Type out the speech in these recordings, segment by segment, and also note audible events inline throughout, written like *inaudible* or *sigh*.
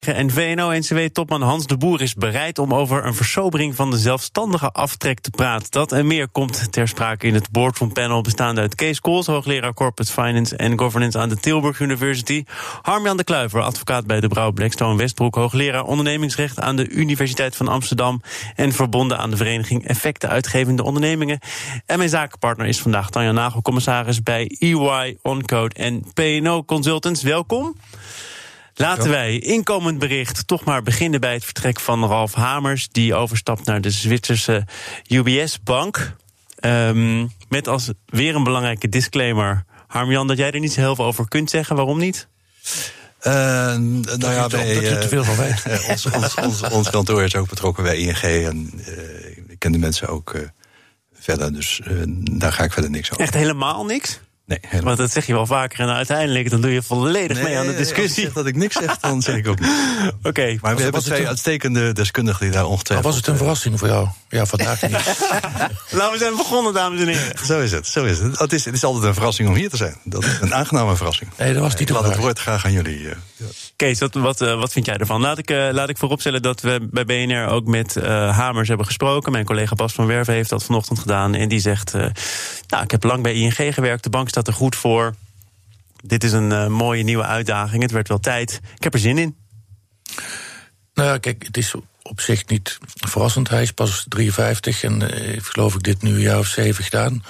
En VNO-NCW-topman Hans de Boer is bereid om over een versobering van de zelfstandige aftrek te praten. Dat en meer komt ter sprake in het boardroom panel bestaande uit Kees Kools, hoogleraar Corporate Finance en Governance aan de Tilburg University. Harmjan de Kluiver, advocaat bij de Brouw Blackstone Westbroek, hoogleraar ondernemingsrecht aan de Universiteit van Amsterdam en verbonden aan de vereniging Effecten Uitgevende Ondernemingen. En mijn zakenpartner is vandaag Tanja Nagel, commissaris bij EY, Oncode en PNO Consultants. Welkom. Laten wij inkomend bericht toch maar beginnen bij het vertrek van Ralf Hamers, die overstapt naar de Zwitserse UBS-bank. Ehm, met als weer een belangrijke disclaimer, Harmjan, dat jij er niet zo heel veel over kunt zeggen. Waarom niet? Uh, nou ja, bij, dat je te veel van weet. *laughs* ons, ons, ons, ons, kantoor is ook betrokken bij ING en uh, ik ken de mensen ook uh, verder, dus daar ga ik verder niks over. Echt helemaal niks? Nee, helemaal. Want dat zeg je wel vaker en uiteindelijk dan doe je volledig nee, mee aan de discussie. Als dat ik niks zeg, dan *laughs* zeg ik ook niet. Oké. Okay. Maar we hebben twee een... uitstekende deskundigen die daar ongetwijfeld... was het een verrassing voor jou? Ja, vandaag niet. *laughs* nou, we zijn begonnen, dames en heren. Zo is het, zo is het. Het is, het is altijd een verrassing om hier te zijn. Dat is een aangename verrassing. Nee, dat was niet Ik laat het woord graag aan jullie. Uh, ja. Kees, wat, wat, uh, wat vind jij ervan? Laat ik, uh, laat ik vooropstellen dat we bij BNR ook met Hamers hebben gesproken. Mijn collega Bas van Werven heeft dat vanochtend gedaan. En die zegt, nou, ik heb lang bij ING gewerkt. De bank staat er goed voor. Dit is een uh, mooie nieuwe uitdaging. Het werd wel tijd. Ik heb er zin in. Nou kijk, het is op zich niet verrassend. Hij is pas 53 en heeft geloof ik dit nu een jaar of zeven gedaan.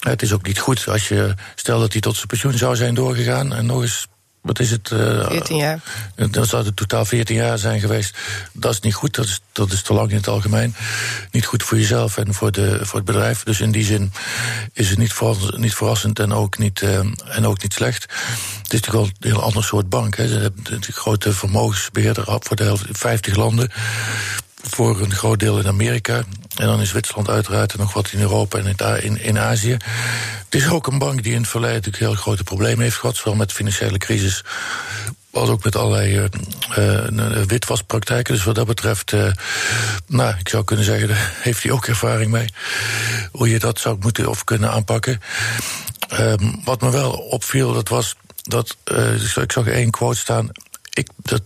Het is ook niet goed als je, stel dat hij tot zijn pensioen zou zijn doorgegaan en nog eens wat is het? Uh, 14 jaar. Dan zou het totaal 14 jaar zijn geweest. Dat is niet goed, dat is, dat is te lang in het algemeen. Niet goed voor jezelf en voor, de, voor het bedrijf. Dus in die zin is het niet, voor, niet verrassend en ook niet, uh, en ook niet slecht. Het is natuurlijk wel een heel ander soort bank. Hè. De, de, de grote vermogensbeheerder voor de helft, 50 landen voor een groot deel in Amerika. En dan in Zwitserland uiteraard en nog wat in Europa en in, in Azië. Het is ook een bank die in het verleden natuurlijk heel grote problemen heeft gehad. Zowel met financiële crisis als ook met allerlei uh, uh, witwaspraktijken. Dus wat dat betreft, nou, ik zou kunnen zeggen, *laughs* daar heeft hij ook ervaring mee. Hoe je dat zou moeten of kunnen aanpakken. Um, wat me wel opviel, dat was dat, ik zag één quote staan. Ik, dat,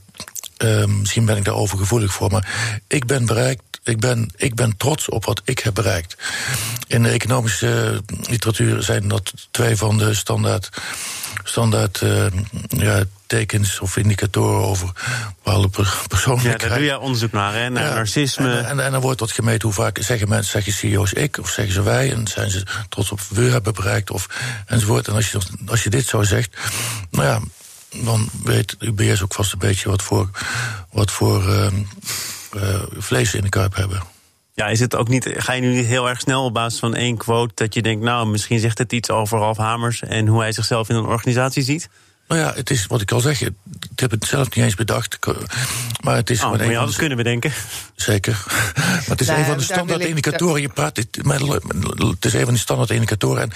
uh, misschien ben ik daar overgevoelig voor, maar ik ben bereikt. Ik ben, ik ben trots op wat ik heb bereikt. In de economische literatuur zijn dat twee van de standaard, standaard uh, ja, tekens of indicatoren over bepaalde persoonlijkheid. Ja, daar doe je onderzoek naar, hè? Naar ja, narcisme. En, en, en, dan wordt dat gemeten hoe vaak zeggen mensen, zeggen CEO's ik of zeggen ze wij, en zijn ze trots op we hebben bereikt of enzovoort. En als je, als je dit zo zegt, nou ja, dan weet UBS ook vast een beetje wat voor, wat voor uh, uh, vlees in de kuip hebben. Ja, is het ook niet, ga je nu niet heel erg snel op basis van één quote dat je denkt, nou, misschien zegt het iets over Ralf Hamers en hoe hij zichzelf in een organisatie ziet? Nou ja, het is wat ik al zeg. Ik heb het zelf niet eens bedacht. Maar het is. Oh, moet je alles kunnen bedenken. Zeker. *laughs* Maar het is nou, een van de standaard indicatoren. Je praat. Het, het is een van de standaard indicatoren. En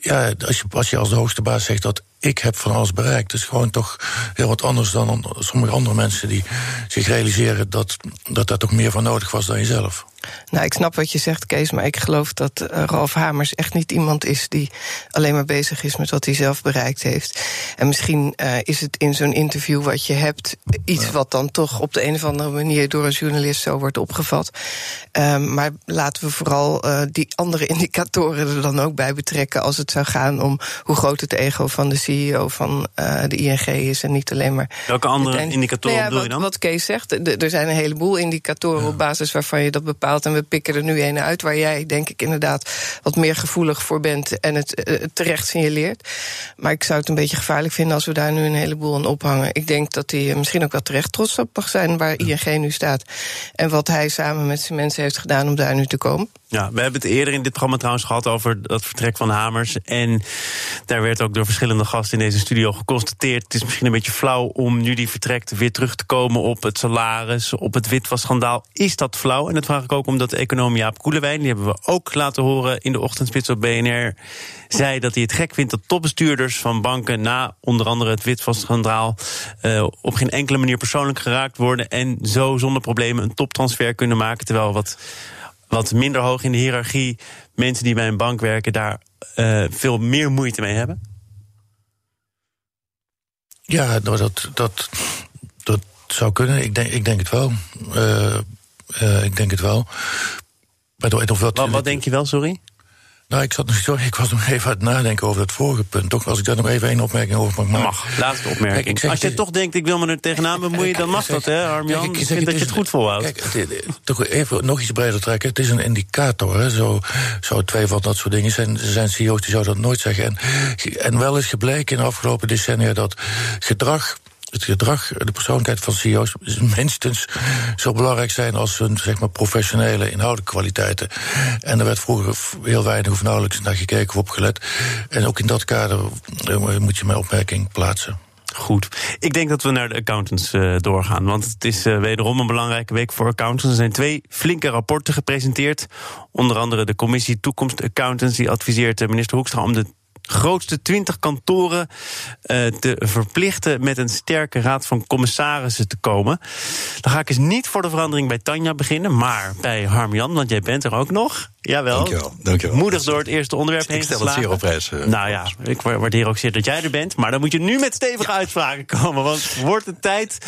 ja, als je, als je als de hoogste baas zegt dat ik heb van alles bereikt. Dat is gewoon toch heel wat anders dan sommige andere mensen die zich realiseren dat, dat daar toch meer van nodig was dan jezelf. Nou, ik snap wat je zegt, Kees, maar ik geloof dat uh, Ralf Hamers echt niet iemand is die alleen maar bezig is met wat hij zelf bereikt heeft. En misschien uh, is het in zo'n interview wat je hebt iets wat dan toch op de een of andere manier door een journalist zo wordt opgevat. Um, maar laten we vooral uh, die andere *laughs* indicatoren er dan ook bij betrekken als het zou gaan om hoe groot het ego van de CEO van de ING is en niet alleen maar. Welke andere indicatoren nou ja, bedoel je dan? Wat Kees zegt, er zijn een heleboel indicatoren ja. op basis waarvan je dat bepaalt. En we pikken er nu een uit waar jij, denk ik, inderdaad wat meer gevoelig voor bent en het uh, terecht signaleert. Maar ik zou het een beetje gevaarlijk vinden als we daar nu een heleboel aan ophangen. Ik denk dat hij misschien ook wel terecht trots op mag zijn waar ING nu staat. En wat hij samen met zijn mensen heeft gedaan om daar nu te komen. Ja, we hebben het eerder in dit programma trouwens gehad over dat vertrek van Hamers. En daar werd ook door verschillende gasten in deze studio geconstateerd. Het is misschien een beetje flauw om nu die vertrekt weer terug te komen op het salaris, op het witwasschandaal. Is dat flauw? En dat vraag ik ook omdat econoom Jaap Koelewijn, die hebben we ook laten horen in de ochtendspits op BNR, zei dat hij het gek vindt dat topbestuurders van banken na onder andere het witwasschandaal uh, op geen enkele manier persoonlijk geraakt worden en zo zonder problemen een toptransfer kunnen maken. Terwijl wat wat minder hoog in de hiërarchie mensen die bij een bank werken daar uh, veel meer moeite mee hebben? Ja, nou, dat, dat, dat zou kunnen. Ik denk, ik denk het wel. Uh, uh, ik denk het wel. Maar wat, wat denk je wel, sorry? Nou, ik, zat, sorry, ik was nog even aan het nadenken over het vorige punt. Toch, als ik daar nog even één opmerking over mag maken. Mag, laatste opmerking. Kijk, als je toch denkt, ik wil me er tegenaan bemoeien, dan mag dat, hè, Armjan? Ik vind dat je het goed volhoudt. Kijk, toch even nog iets breder trekken. Het is een indicator, hè. Zo, zo twee van dat soort dingen zijn, zijn CEO's die zouden dat nooit zeggen. En, en wel is gebleken in de afgelopen decennia dat gedrag het gedrag, de persoonlijkheid van CEO's minstens zo belangrijk zijn als hun zeg maar, professionele inhoudelijke kwaliteiten. En er werd vroeger heel weinig of nauwelijks naar gekeken of opgelet. En ook in dat kader eh, moet je mijn opmerking plaatsen. Goed. Ik denk dat we naar de accountants uh, doorgaan. Want het is uh, wederom een belangrijke week voor accountants. Er zijn twee flinke rapporten gepresenteerd. Onder andere de commissie Toekomst Accountants. Die adviseert minister Hoekstra om de grootste 20 kantoren uh, te verplichten met een sterke raad van commissarissen te komen. Dan ga ik eens niet voor de verandering bij Tanja beginnen, maar bij Harmjan, want jij bent er ook nog. Jawel. Dankjewel. Dankjewel. Moedig door het eerste onderwerp heen Ik stel het zeer op prijs. Uh, nou ja, ik waardeer ook zeer dat jij er bent. Maar dan moet je nu met stevige ja. uitspraken komen. Want wordt het tijd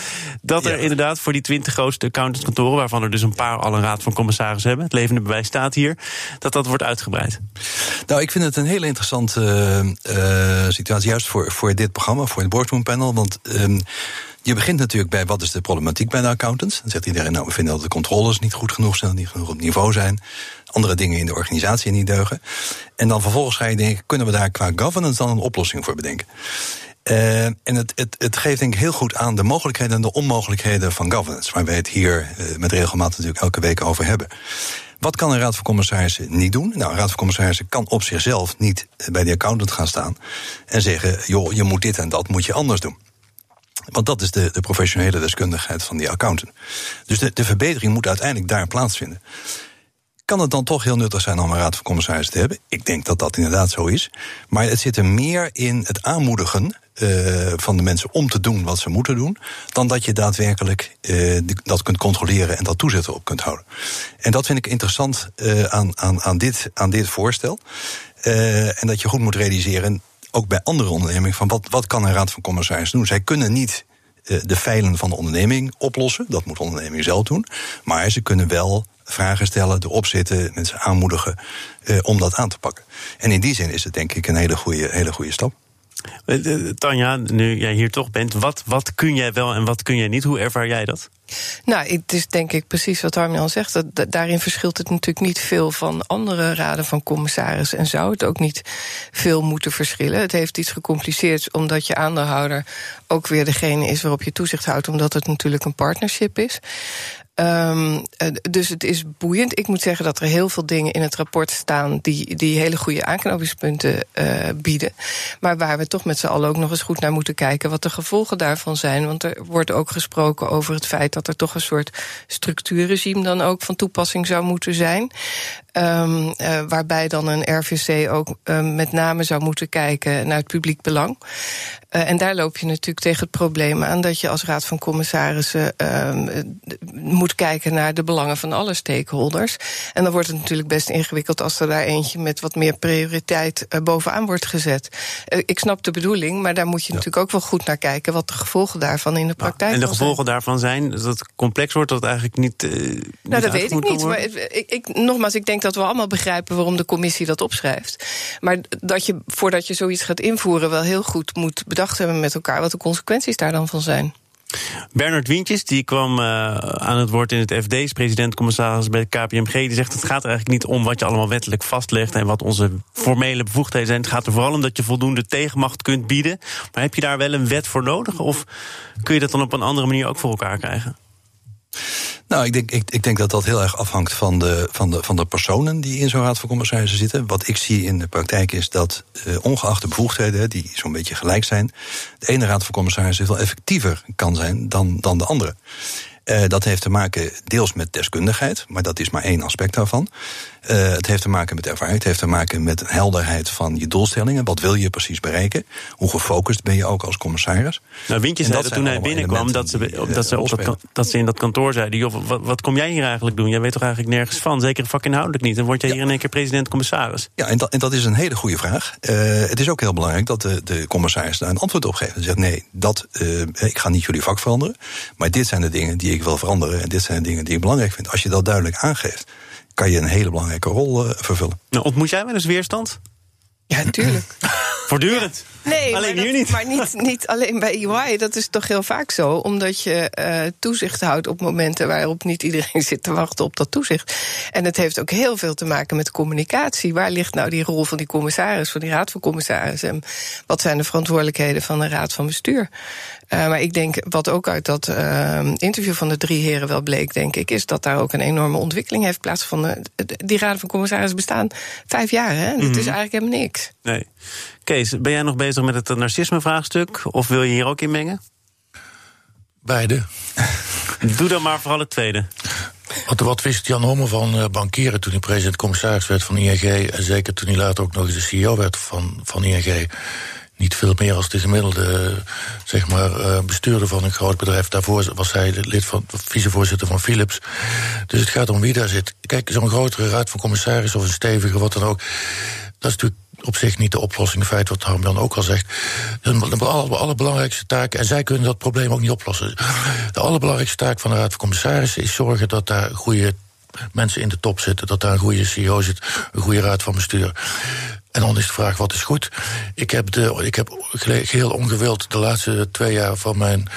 dat er inderdaad voor die 20 grootste accountantskantoren... waarvan er dus een paar al een raad van commissarissen hebben... het levende bewijs staat hier, dat dat wordt uitgebreid. Nou, ik vind het een hele interessante uh, situatie... juist voor, voor dit programma, voor het Boardroom Panel. Want... Um, je begint natuurlijk bij wat is de problematiek bij de accountants. Dan zegt iedereen, nou, we vinden dat de controles niet goed genoeg zijn, niet genoeg op niveau zijn. Andere dingen in de organisatie niet deugen. En dan vervolgens ga je denken, kunnen we daar qua governance dan een oplossing voor bedenken? Uh, en het, het, het, geeft denk ik heel goed aan de mogelijkheden en de onmogelijkheden van governance, waar wij het hier uh, met regelmaat natuurlijk elke week over hebben. Wat kan een raad van commissarissen niet doen? Nou, een raad van commissarissen kan op zichzelf niet bij de accountant gaan staan en zeggen: joh, je moet dit en dat moet je anders doen. Want dat is de, de professionele deskundigheid van die accountant. Dus de, de verbetering moet uiteindelijk daar plaatsvinden. Kan het dan toch heel nuttig zijn om een raad van commissarissen te hebben? Ik denk dat dat inderdaad zo is. Maar het zit er meer in het aanmoedigen uh, van de mensen om te doen wat ze moeten doen, dan dat je daadwerkelijk uh, dat kunt controleren en dat toezicht op kunt houden. En dat vind ik interessant uh, aan, aan, aan, dit, aan dit voorstel. en dat je goed moet realiseren ook bij andere ondernemingen, van wat, wat kan een raad van commissarissen doen? Zij kunnen niet de feilen van de onderneming oplossen. Dat moet de onderneming zelf doen. Maar ze kunnen wel vragen stellen, erop zitten, mensen aanmoedigen uh, om dat aan te pakken. En in die zin is het denk ik een hele goede, hele goede stap. Eh, Tanja, nu jij hier toch bent, wat, wat kun jij wel en wat kun jij niet? Hoe ervaar jij dat? Nou, het is denk ik precies wat Armin zegt. Dat, daarin verschilt het natuurlijk niet veel van andere raden van commissarissen. En zou het ook niet veel moeten verschillen. Het heeft iets gecompliceerd omdat je aandeelhouder ook weer degene is waarop je toezicht houdt, omdat het natuurlijk een partnership is. Um, dus het is boeiend. Ik moet zeggen dat er heel veel dingen in het rapport staan die, die hele goede aanknopingspunten uh, bieden. Maar waar we toch met z'n allen ook nog eens goed naar moeten kijken wat de gevolgen daarvan zijn. Want er wordt ook gesproken over het feit dat er toch een soort structuurregime dan ook van toepassing zou moeten zijn. Um, uh, waarbij dan een RVC ook uh, met name zou moeten kijken naar het publiek belang. Uh, en daar loop je natuurlijk tegen het probleem aan dat je als Raad van Commissarissen moet kijken naar de belangen van alle stakeholders. En dan wordt het natuurlijk best ingewikkeld als er daar eentje met wat meer prioriteit bovenaan wordt gezet. ik snap de bedoeling, maar daar moet je ja. natuurlijk ook wel goed naar kijken wat de gevolgen daarvan in de praktijk zijn. En de gevolgen zijn. daarvan zijn dat het complex wordt, dat het eigenlijk niet. nou, dat weet ik niet. Maar ik, ik, nogmaals, ik denk dat we allemaal begrijpen waarom de commissie dat opschrijft. Maar dat je voordat je zoiets gaat invoeren, wel heel goed moet bedacht hebben met elkaar wat de consequenties daar dan van zijn. Bernard Wientjes die kwam uh, aan het woord in het FD, is president-commissaris bij KPMG. Die zegt: Het gaat eigenlijk niet om wat je allemaal wettelijk vastlegt en wat onze formele bevoegdheden zijn. Het gaat er vooral om dat je voldoende tegenmacht kunt bieden. Maar heb je daar wel een wet voor nodig? Of kun je dat dan op een andere manier ook voor elkaar krijgen? Nou, ik denk, ik, ik denk dat dat heel erg afhangt van de, van, de, van de personen die in zo'n raad van commissarissen zitten. Wat ik zie in de praktijk is dat, uh, ongeacht de bevoegdheden, die zo'n beetje gelijk zijn, de ene raad van commissarissen veel effectiever kan zijn dan, dan de andere. Uh, dat heeft te maken deels met deskundigheid, maar dat is maar één aspect daarvan. Uh, het heeft te maken met ervaring, het heeft te maken met helderheid van je doelstellingen. Wat wil je precies bereiken? Hoe gefocust ben je ook als commissaris? Nou, Wintje zei dat toen hij binnenkwam dat ze, die, dat, ze op dat, dat ze in dat kantoor zeiden: joh, wat, wat, kom jij hier eigenlijk doen? Jij weet toch eigenlijk nergens van? Zeker vakinhoudelijk niet. Dan word jij ja. hier in één keer president-commissaris. Ja, en dat, en dat is een hele goede vraag. Uh, het is ook heel belangrijk dat de, de commissaris daar een antwoord op geeft. Hij zegt: nee, dat, ik ga niet jullie vak veranderen. Maar dit zijn de dingen die ik wil veranderen. En dit zijn de dingen die ik belangrijk vind. Als je dat duidelijk aangeeft kan je een hele belangrijke rol uh, vervullen. Nou, ontmoet jij wel eens weerstand? Ja, natuurlijk. *laughs* Voortdurend? Nee, alleen maar dat, niet. Maar niet, niet alleen bij EY. Dat is toch heel vaak zo. Omdat je uh, toezicht houdt op momenten waarop niet iedereen *laughs* zit te wachten op dat toezicht. En het heeft ook heel veel te maken met communicatie. Waar ligt nou die rol van die commissaris, van die raad van commissarissen? En wat zijn de verantwoordelijkheden van de raad van bestuur? Uh, maar ik denk, wat ook uit dat uh, interview van de drie heren wel bleek, denk ik, is dat daar ook een enorme ontwikkeling heeft plaatsgevonden. Die raden van commissarissen bestaan vijf jaar, hè? Mm -hmm. Dat is eigenlijk helemaal niks. Nee. Kees, ben jij nog bezig met het narcisme-vraagstuk? Of wil je hier ook in mengen? Beide. Doe dan maar vooral het tweede. Wat, wat wist Jan Homme van uh, bankieren toen hij president-commissaris werd van ING... en zeker toen hij later ook nog eens de CEO werd van, van ING niet veel meer als de gemiddelde zeg maar, uh, bestuurder van een groot bedrijf. Daarvoor was hij lid van vicevoorzitter van Philips. Dus het gaat om wie daar zit. Kijk, zo'n grotere raad van commissaris of een stevige, wat dan ook. Dat is natuurlijk op zich niet de oplossing. Feit wat Harmjan ook al zegt. De allerbelangrijkste taak, en zij kunnen dat probleem ook niet oplossen. De allerbelangrijkste taak van de raad van commissarissen is zorgen dat daar goede mensen in de top zitten, dat daar een goede CEO zit, een goede raad van bestuur. En dan is de vraag, wat is goed? Ik heb, de, ik heb geheel ongewild de laatste twee jaar van mijn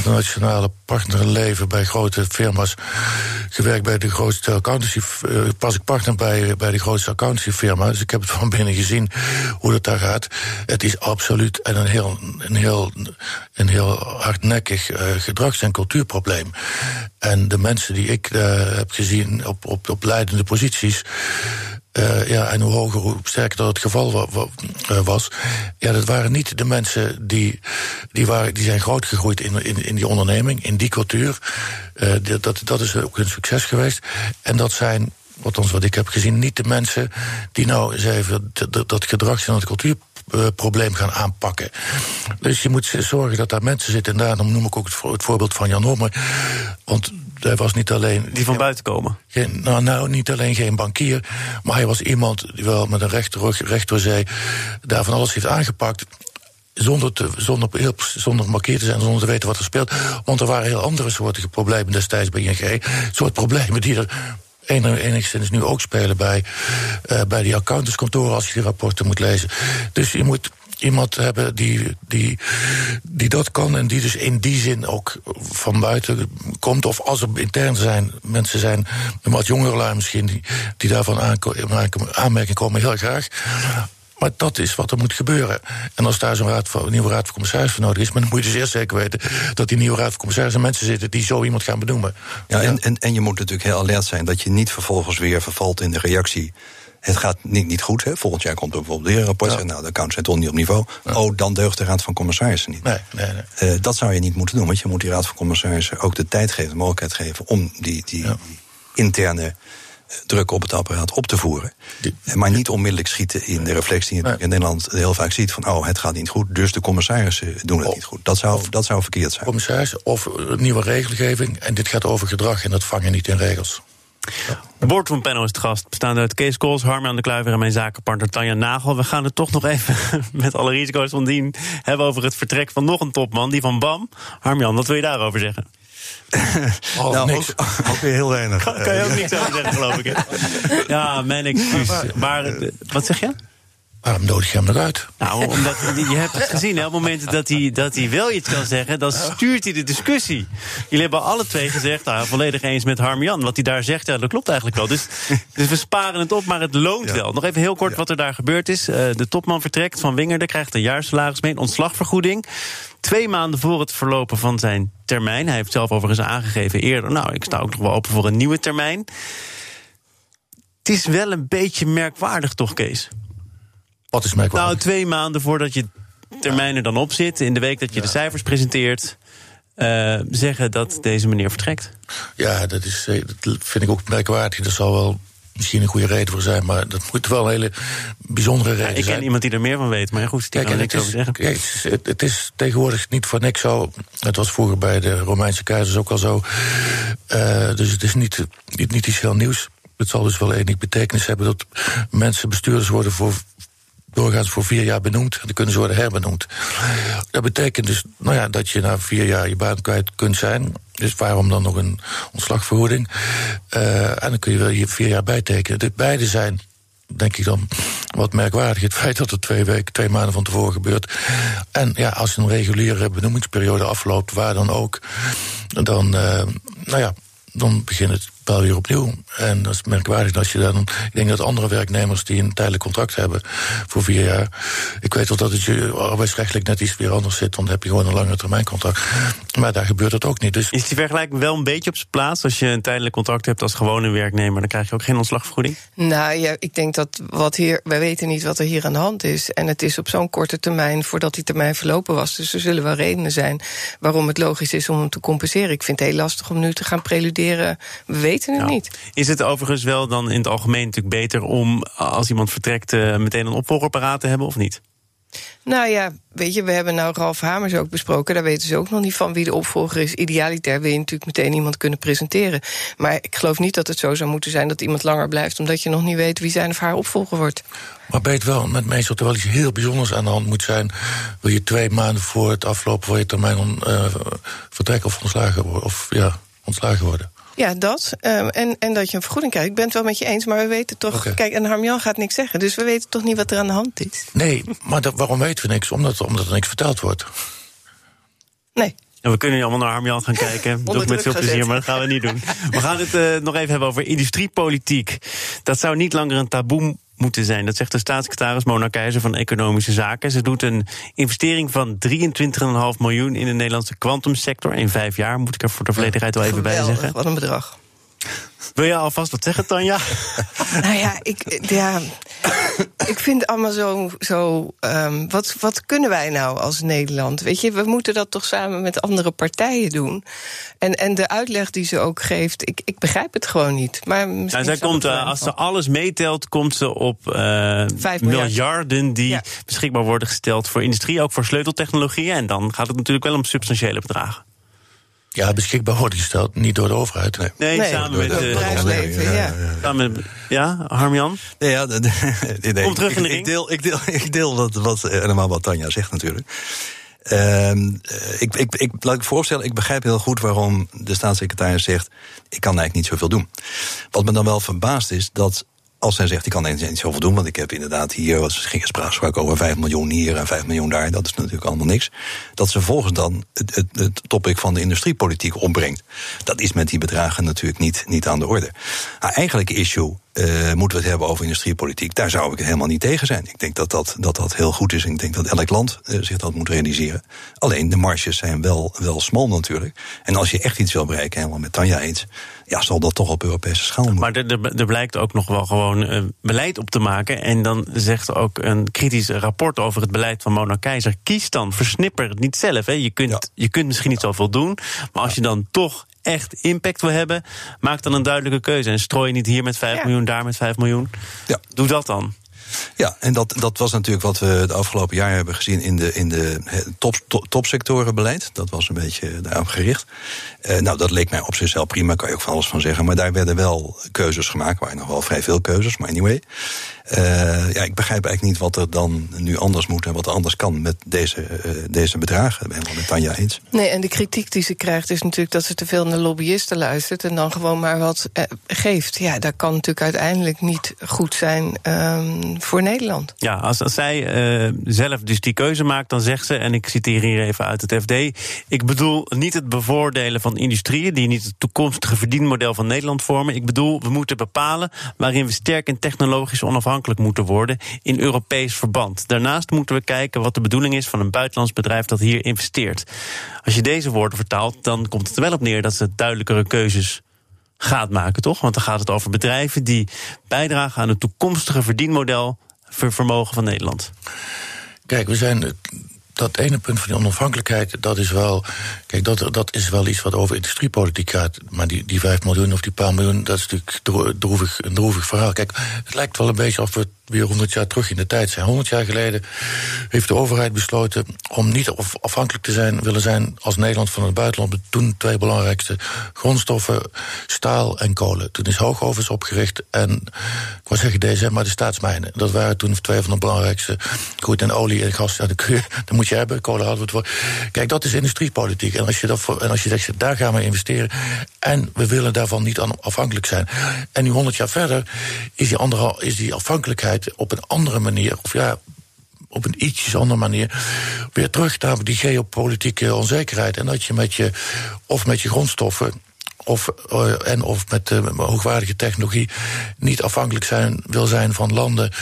internationale partnerleven bij grote firma's gewerkt bij de grootste accountancy. Uh, pas ik partner bij, bij de grootste accountancyfirma. Dus ik heb het *laughs* van binnen gezien hoe dat daar gaat. Het is absoluut en een heel, een heel, een heel hardnekkig uh, gedrags- en cultuurprobleem. En de mensen die ik uh, heb gezien op, op, op leidende posities. Uh, ja, en hoe hoger, hoe sterker dat het geval wa was. Ja, dat waren niet de mensen die, die, waren, die zijn grootgegroeid in, in, in die onderneming, in die cultuur. Uh, dat, dat is ook een succes geweest. En dat zijn, althans wat ik heb gezien, niet de mensen die nou eens even dat, gedrags- en dat cultuur probleem gaan aanpakken. Dus je moet zorgen dat daar mensen zitten. En daarom noem ik ook het voorbeeld van Jan Homme. Want hij was niet alleen. Die van buiten komen? Geen, nou, nou, niet alleen geen bankier. Maar hij was iemand die wel met een rechter, rechter zei. daar van alles heeft aangepakt. Zonder, te, zonder, heel, zonder markeerd te zijn, zonder te weten wat er speelt. Want er waren heel andere soorten problemen destijds bij ING. soort problemen die er enigszins nu ook spelen bij, uh, bij die accountantskantoren als je die rapporten moet lezen. Dus je moet iemand hebben die, die, die dat kan en die dus in die zin ook van buiten komt. Of als er intern zijn, mensen zijn, wat jongere misschien, die, die daarvan aanmerking komen, heel graag. Maar dat is wat er moet gebeuren. En als daar zo'n raad van, nieuwe raad van commissarissen voor nodig is, maar dan moet je dus eerst zeker weten dat die nieuwe raad van commissarissen mensen zitten die zo iemand gaan benoemen. Ja, en, en, en je moet natuurlijk heel alert zijn dat je niet vervolgens weer vervalt in de reactie. Het gaat niet, niet goed. Hè? Volgend jaar komt er bijvoorbeeld weer een rapport. Ja. Nou, de accounts zijn toch niet op niveau. Ja. Oh, dan deugt de Raad van Commissarissen niet. Nee, nee, nee. Uh, dat zou je niet moeten doen. Want je moet die Raad van Commissarissen ook de tijd geven, de mogelijkheid geven om die, die, ja. die interne druk op het apparaat op te voeren. Die, maar niet onmiddellijk schieten in de reflectie die je in Nederland heel vaak ziet van oh, het gaat niet goed, dus de commissarissen doen het of, niet goed. Dat zou, dat zou verkeerd zijn. Commissarissen of nieuwe regelgeving en dit gaat over gedrag en dat vangen niet in regels. De Boardroom Panel is het gast, bestaande uit Kees Kools, Harman de Kluiver en mijn zakenpartner Tanja Nagel. We gaan het toch nog even, *laughs* met alle risico's van dien, hebben over het vertrek van nog een topman, die van BAM. Harmjan, wat wil je daarover zeggen? Oh, nou, niks. Ook, ook, weer heel weinig. Kan, kan je ook niks over zeggen, geloof ik. Hè? Ja, mijn excuus. Maar, wat zeg je? Waarom nodig je hem eruit? Nou, omdat *laughs* je hebt het gezien, hè, op het moment dat hij, dat hij wel iets kan zeggen, dan stuurt hij de discussie. Jullie hebben alle twee gezegd, nou, volledig eens met Harm-Jan. Wat hij daar zegt, ja, dat klopt eigenlijk wel. Dus, dus we sparen het op, maar het loont wel. Nog even heel kort wat er daar gebeurd is. Uh, de topman vertrekt van Wingerde, krijgt een jaarsalaris mee, een ontslagvergoeding. Twee maanden voor het verlopen van zijn termijn. Hij heeft zelf overigens aangegeven eerder, nou, ik sta ook nog wel open voor een nieuwe termijn. Het is wel een beetje merkwaardig, toch, Kees? Wat is merkwaardig? Nou, twee maanden voordat je termijn er dan op zit, in de week dat je de cijfers presenteert, uh, zeggen dat deze meneer vertrekt. Ja, dat, is, eh, dat vind ik ook merkwaardig. Dat zal wel misschien een goede reden voor zijn, maar dat moet wel een hele bijzondere reden ja, ik zijn. Ik ken iemand die er meer van weet, maar goed, die Kijk, kan niks over zeggen. Kijk, het, is, het, is tegenwoordig niet voor niks zo. Het was vroeger bij de Romeinse keizers ook al zo. Uh, dus het is niet, niet, niet iets heel nieuws. Het zal dus wel enig betekenis hebben dat mensen bestuurders worden voor doorgaans voor vier jaar benoemd. En dan kunnen ze worden herbenoemd. Dat betekent dus nou ja, dat je na vier jaar je baan kwijt kunt zijn. Dus waarom dan nog een ontslagvergoeding? Uh, en dan kun je wel hier vier jaar bijtekenen. Dit beide zijn denk ik dan wat merkwaardig. Het feit dat het twee weken, twee maanden van tevoren gebeurt. En ja, als een reguliere benoemingsperiode afloopt, waar dan ook, dan, uh, nou ja, dan begint het wel weer opnieuw. En dat is merkwaardig als je dan. Ik denk dat andere werknemers die een tijdelijk contract hebben voor vier jaar. Ik weet wel dat het je arbeidsrechtelijk net iets weer anders zit. Dan heb je gewoon een lange termijn contract. Maar daar gebeurt het ook niet. Dus is die vergelijking wel een beetje op zijn plaats? Als je een tijdelijk contract hebt als gewone werknemer, dan krijg je ook geen ontslagvergoeding? Nou ja, ik denk dat wat hier. Wij weten niet wat er hier aan de hand is. En het is op zo'n korte termijn voordat die termijn verlopen was. Dus er zullen wel redenen zijn waarom het logisch is om hem te compenseren. Ik vind het heel lastig om nu te gaan preluderen. We weten weten het niet. Is het overigens wel dan in het algemeen natuurlijk beter om als iemand vertrekt uh, meteen een opvolger paraat te hebben of niet? Nou ja, weet je, we hebben nou Ralf Hamers ook besproken. Daar weten ze ook nog niet van wie de opvolger is. Idealiter wil je natuurlijk meteen iemand kunnen presenteren. Maar ik geloof niet dat het zo zou moeten zijn dat iemand langer blijft, omdat je nog niet weet wie zijn of haar opvolger wordt. Maar weet wel, met meestal er wel iets heel bijzonders aan de hand moet zijn. Wil je twee maanden voor het aflopen van je termijn uh, vertrekken of ontslagen worden? Of ja, ontslagen worden? Ja, dat. Um, en, en dat je een vergoeding krijgt. Ik ben het wel met je eens, maar we weten toch. Okay. Kijk, en Harmjan gaat niks zeggen. Dus we weten toch niet wat er aan de hand is. Nee, maar dat, waarom weten we niks? Omdat, omdat er niks verteld wordt. Nee. En we kunnen nu allemaal naar Harmjan gaan kijken. *laughs* Doe met veel plezier, maar dat gaan we niet doen. We gaan het uh, nog even hebben over industriepolitiek. Dat zou niet langer een taboe moeten zijn. Dat zegt de staatssecretaris Mona Keizer van Economische Zaken. Ze doet een investering van 23,5 miljoen in de Nederlandse kwantumsector. In vijf jaar, moet ik er voor de volledigheid wel even bij zeggen. Wat een bedrag. Wil je alvast wat zeggen, Tanja? *laughs* nou ja, ik, ja, ik vind allemaal zo. zo um, wat, wat kunnen wij nou als Nederland? Weet je, we moeten dat toch samen met andere partijen doen. En, en de uitleg die ze ook geeft, ik, ik begrijp het gewoon niet. Maar nou, zij komt, uh, als ze alles meetelt, komt ze op uh, miljarden die ja. beschikbaar worden gesteld voor industrie, ook voor sleuteltechnologieën. En dan gaat het natuurlijk wel om substantiële bedragen. Ja, beschikbaar wordt gesteld, niet door de overheid. Nee, nee, nee samen met het bedrijfsleven. Ja, ja. Samen met, ja, Harmjan? Nee, ja, de, de, nee, Kom terug in de ik, ik, deel, ik, deel, ik deel wat, wat, helemaal wat Tanja zegt natuurlijk. Uh, ik, ik, ik, laat ik voorstellen, ik begrijp heel goed waarom de staatssecretaris zegt: ik kan eigenlijk niet zoveel doen. Wat me dan wel verbaast is dat als zij zegt, ik kan niet zoveel doen, want ik heb inderdaad hier, was, ging sprake over 5 miljoen hier en 5 miljoen daar, dat is natuurlijk allemaal niks. Dat ze volgens dan het, het, het topic van de industriepolitiek opbrengt. Dat is met die bedragen natuurlijk niet, niet aan de orde. Haar eigenlijke issue uh, moeten we het hebben over industriepolitiek. Daar zou ik helemaal niet tegen zijn. Ik denk dat dat, dat, dat heel goed is. Ik denk dat elk land uh, zich dat moet realiseren. Alleen de marges zijn wel, wel smal natuurlijk. En als je echt iets wil bereiken, helemaal met Tanja eens, ja, zal dat toch op Europese schaal moeten. Maar er, er, er blijkt ook nog wel gewoon uh, beleid op te maken. En dan zegt ook een kritisch rapport over het beleid van Mona Keizer: kies dan, versnipper het niet zelf. Hè. Je, kunt, ja. je kunt misschien niet zoveel doen, maar als je dan toch echt impact wil hebben, maak dan een duidelijke keuze. En strooi niet hier met 5 ja. miljoen, daar met 5 miljoen. Ja. Doe dat dan. Ja, en dat, dat was natuurlijk wat we de afgelopen jaar hebben gezien in de, in de top, top, topsectorenbeleid. Dat was een beetje daarop gericht. Uh, nou, dat leek mij op zichzelf prima, kan je ook van alles van zeggen. Maar daar werden wel keuzes gemaakt, waren nog wel vrij veel keuzes, maar anyway. Ja, ik begrijp eigenlijk niet wat er dan nu anders moet en wat er anders kan met deze, deze bedragen. Ik ben helemaal met Tanja eens. Nee, en de kritiek die ze krijgt is natuurlijk dat ze te veel naar lobbyisten luistert en dan gewoon maar wat geeft. Ja, dat kan natuurlijk uiteindelijk niet goed zijn um, voor Nederland. Ja, als, als zij zelf dus die keuze maakt, dan zegt ze, en ik citeer hier even uit het FD: Ik bedoel niet het bevoordelen van industrieën die niet het toekomstige verdienmodel van Nederland vormen. Ik bedoel, we moeten bepalen waarin we sterk en technologisch onafhankelijk moeten worden in Europees verband. Daarnaast moeten we kijken wat de bedoeling is van een buitenlands bedrijf dat hier investeert. Als je deze woorden vertaalt, dan komt het er wel op neer dat ze duidelijkere keuzes gaat maken, toch? Want dan gaat het over bedrijven die bijdragen aan het toekomstige verdienmodel voor vermogen van Nederland. Kijk, we zijn dat ene punt van die onafhankelijkheid, dat is wel. Kijk, dat, dat is wel iets wat over industriepolitiek gaat. Maar die, die 5 miljoen of die paar miljoen, dat is natuurlijk droevig, een droevig verhaal. Kijk, het lijkt wel een beetje of we weer 100 jaar terug in de tijd zijn. 100 jaar geleden heeft de overheid besloten om niet afhankelijk te zijn, willen zijn als Nederland van het buitenland. Toen twee belangrijkste grondstoffen, staal en kolen. Toen is Hoogovens opgericht en, ik wou zeggen deze, maar de staatsmijnen. Dat waren toen twee van de belangrijkste. Goed, en olie en gas, ja, dat, je, moet je hebben. Kolen hadden we het voor. Kijk, dat is industriepolitiek. En als je, dat, en als je zegt, daar gaan we investeren. En we willen daarvan niet afhankelijk zijn. En nu 100 jaar verder is die, andere, is die afhankelijkheid op een andere manier, of ja, op een ietsjes andere manier weer terug naar die geopolitieke onzekerheid. En dat je met je, of met je grondstoffen. Of, uh, en of met uh, hoogwaardige technologie niet afhankelijk zijn, wil zijn van landen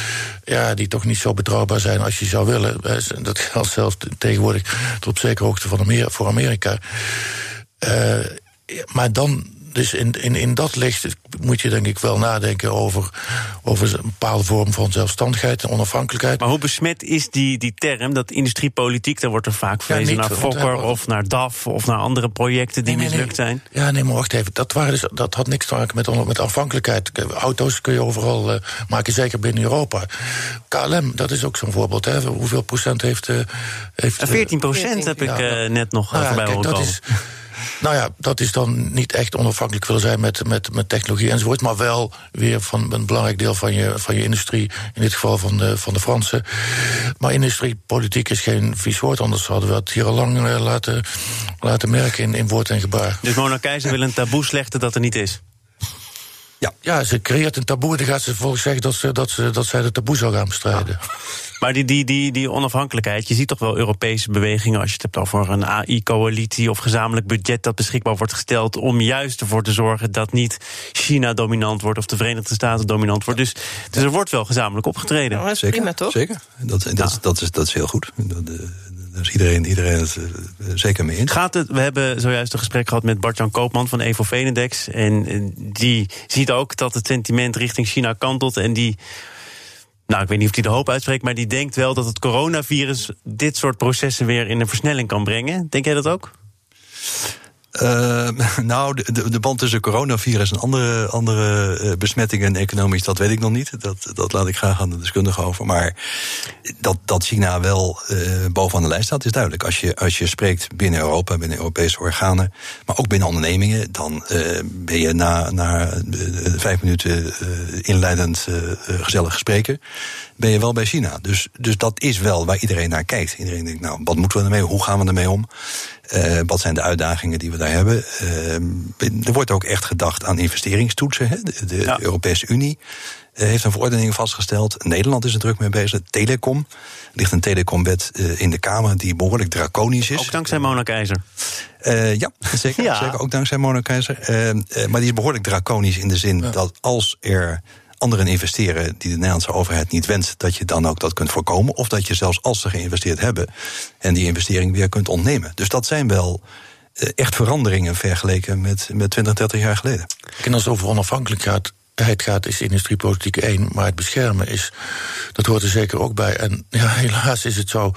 ja, die toch niet zo betrouwbaar zijn als je zou willen. Dat geldt zelfs tegenwoordig tot op zekere hoogte van Amerika, voor Amerika. Uh, maar dan dus in, in, in dat licht moet je denk ik wel nadenken over, over een bepaalde vorm van zelfstandigheid en onafhankelijkheid. Maar hoe besmet is die, die term, dat industriepolitiek, dan wordt er vaak verwezen naar Fokker of naar DAF of naar andere projecten die mislukt zijn? Ja, nee, maar wacht even. Dat, waren dus, dat had niks te maken met, met afhankelijkheid. Auto's kun je overal uh, maken, zeker binnen Europa. KLM, dat is ook zo'n voorbeeld. Hè. Hoeveel procent heeft. Uh, heeft 14 procent heb ik uh, net nog nou, voorbij horen komen. Nou ja, dat is dan niet echt onafhankelijk willen zijn met, met, met technologie enzovoort. Maar wel weer van een belangrijk deel van je, van je industrie. In dit geval van de, van de Fransen. Maar industriepolitiek is geen vies woord. Anders hadden we het hier al lang uh, laten, laten merken in, in woord en gebaar. Dus Mona Keizer wil een taboe slechten dat er niet is? Ja. ja, ze creëert een taboe en dan gaat ze volgens zeggen dat, ze, dat, ze, dat zij de taboe zou gaan bestrijden. Maar die, die, die, die onafhankelijkheid, je ziet toch wel Europese bewegingen als je het hebt over een AI-coalitie of gezamenlijk budget dat beschikbaar wordt gesteld om juist ervoor te zorgen dat niet China dominant wordt of de Verenigde Staten dominant wordt. Dus, dus er wordt wel gezamenlijk opgetreden. dat is zeker, prima toch? Zeker, dat, dat, dat, is, dat is heel goed. Dat, dus iedereen, iedereen het uh, zeker mee eens. Gaat het, we hebben zojuist een gesprek gehad met Bart-Jan Koopman van Evo Venedex. En, en die ziet ook dat het sentiment richting China kantelt. En die nou, ik weet niet of hij de hoop uitspreekt, maar die denkt wel dat het coronavirus dit soort processen weer in een versnelling kan brengen. Denk jij dat ook? Uh, *laughs* nou, de, de, band tussen coronavirus en andere, andere uh, besmettingen economisch, dat weet ik nog niet. Dat, dat laat ik graag aan de deskundigen over. Maar dat, dat China wel uh, bovenaan de lijst staat, is duidelijk. Als je, als je spreekt binnen Europa, binnen Europese organen, maar ook binnen ondernemingen, dan ben je na, na vijf minuten inleidend gezellig gespreken, ben je wel bij China. Dus, dus dat is wel waar iedereen naar kijkt. Iedereen denkt, nou, wat moeten we ermee? Hoe gaan we ermee om? Wat zijn de uitdagingen die we daar hebben? Uh, er wordt ook echt gedacht aan investeringstoetsen. Hè? De, de Europese Unie uh, heeft een verordening vastgesteld. Nederland is er druk mee bezig. Telecom. Er ligt een telecomwet in de Kamer die behoorlijk draconisch is. Ook dankzij Mona Keizer. ja, zeker, *laughs* ja. zeker. Ook dankzij Mona Keizer. maar die is behoorlijk draconisch in de zin ja. dat als er anderen investeren die de Nederlandse overheid niet wenst, dat je dan ook dat kunt voorkomen. Of dat je zelfs als ze geïnvesteerd hebben en die investering weer kunt ontnemen. Dus dat zijn wel eh, echt veranderingen vergeleken met, met 20, 30 jaar geleden. En als het over onafhankelijkheid gaat, is industriepolitiek één. Maar het beschermen is, dat hoort er zeker ook bij. En ja, *laughs* helaas is het zo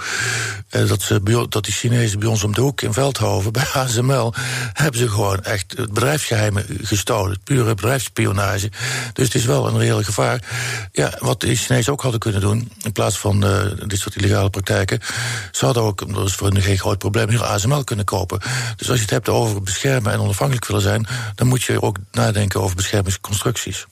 eh, dat, dat die Chinezen bij ons om de hoek in Veldhoven, *laughs* bij ASML, hebben ze gewoon echt het bedrijfsgeheimen gestolen. Pure bedrijfsspionage. Dus het is wel een reëel gevaar. Ja, wat de Chinezen ook hadden kunnen doen, in plaats van uh, dit soort illegale praktijken, ze hadden ook, dat is voor hen geen groot probleem, hier ASML kunnen kopen. Dus als je het hebt over beschermen en onafhankelijk willen zijn, dan moet je ook nadenken over beschermingsconstructies.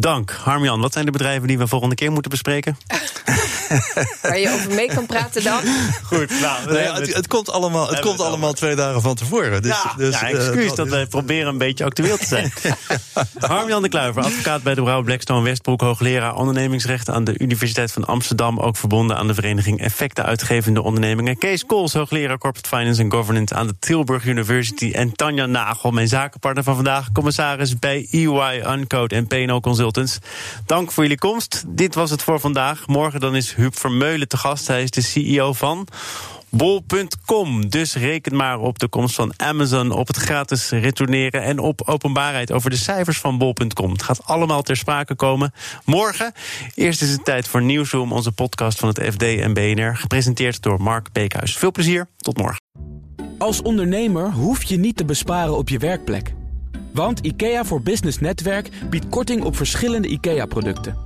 Dank. Harmjan, wat zijn de bedrijven die we volgende keer moeten bespreken? *laughs* *laughs* Waar je over mee kan praten dan? Goed, nou, Nee, het, het komt allemaal, het komt allemaal twee dagen van tevoren. Dus, ja, dus, ja, eh, excuus dat wij proberen een beetje actueel te zijn. *laughs* Harm-Jan de Kluiver, advocaat bij de Brouw Blackstone Westbroek... hoogleraar ondernemingsrecht aan de Universiteit van Amsterdam... ook verbonden aan de vereniging Effecten Uitgevende Ondernemingen. Kees Kools, hoogleraar Corporate Finance and Governance... aan de Tilburg University. En Tanja Nagel, mijn zakenpartner van vandaag... commissaris bij EY, Uncode en P&O Consultants. Dank voor jullie komst. Dit was het voor vandaag. Morgen dan is Huub Vermeulen te gast. Hij is de CEO van... Bol.com. Dus reken maar op de komst van Amazon, op het gratis retourneren en op openbaarheid over de cijfers van Bol.com. Het gaat allemaal ter sprake komen morgen. Eerst is het tijd voor Nieuwsroom, onze podcast van het FD en BNR, gepresenteerd door Mark Beekhuis. Veel plezier, tot morgen. Als ondernemer hoef je niet te besparen op je werkplek. Want IKEA voor Business Netwerk biedt korting op verschillende IKEA-producten.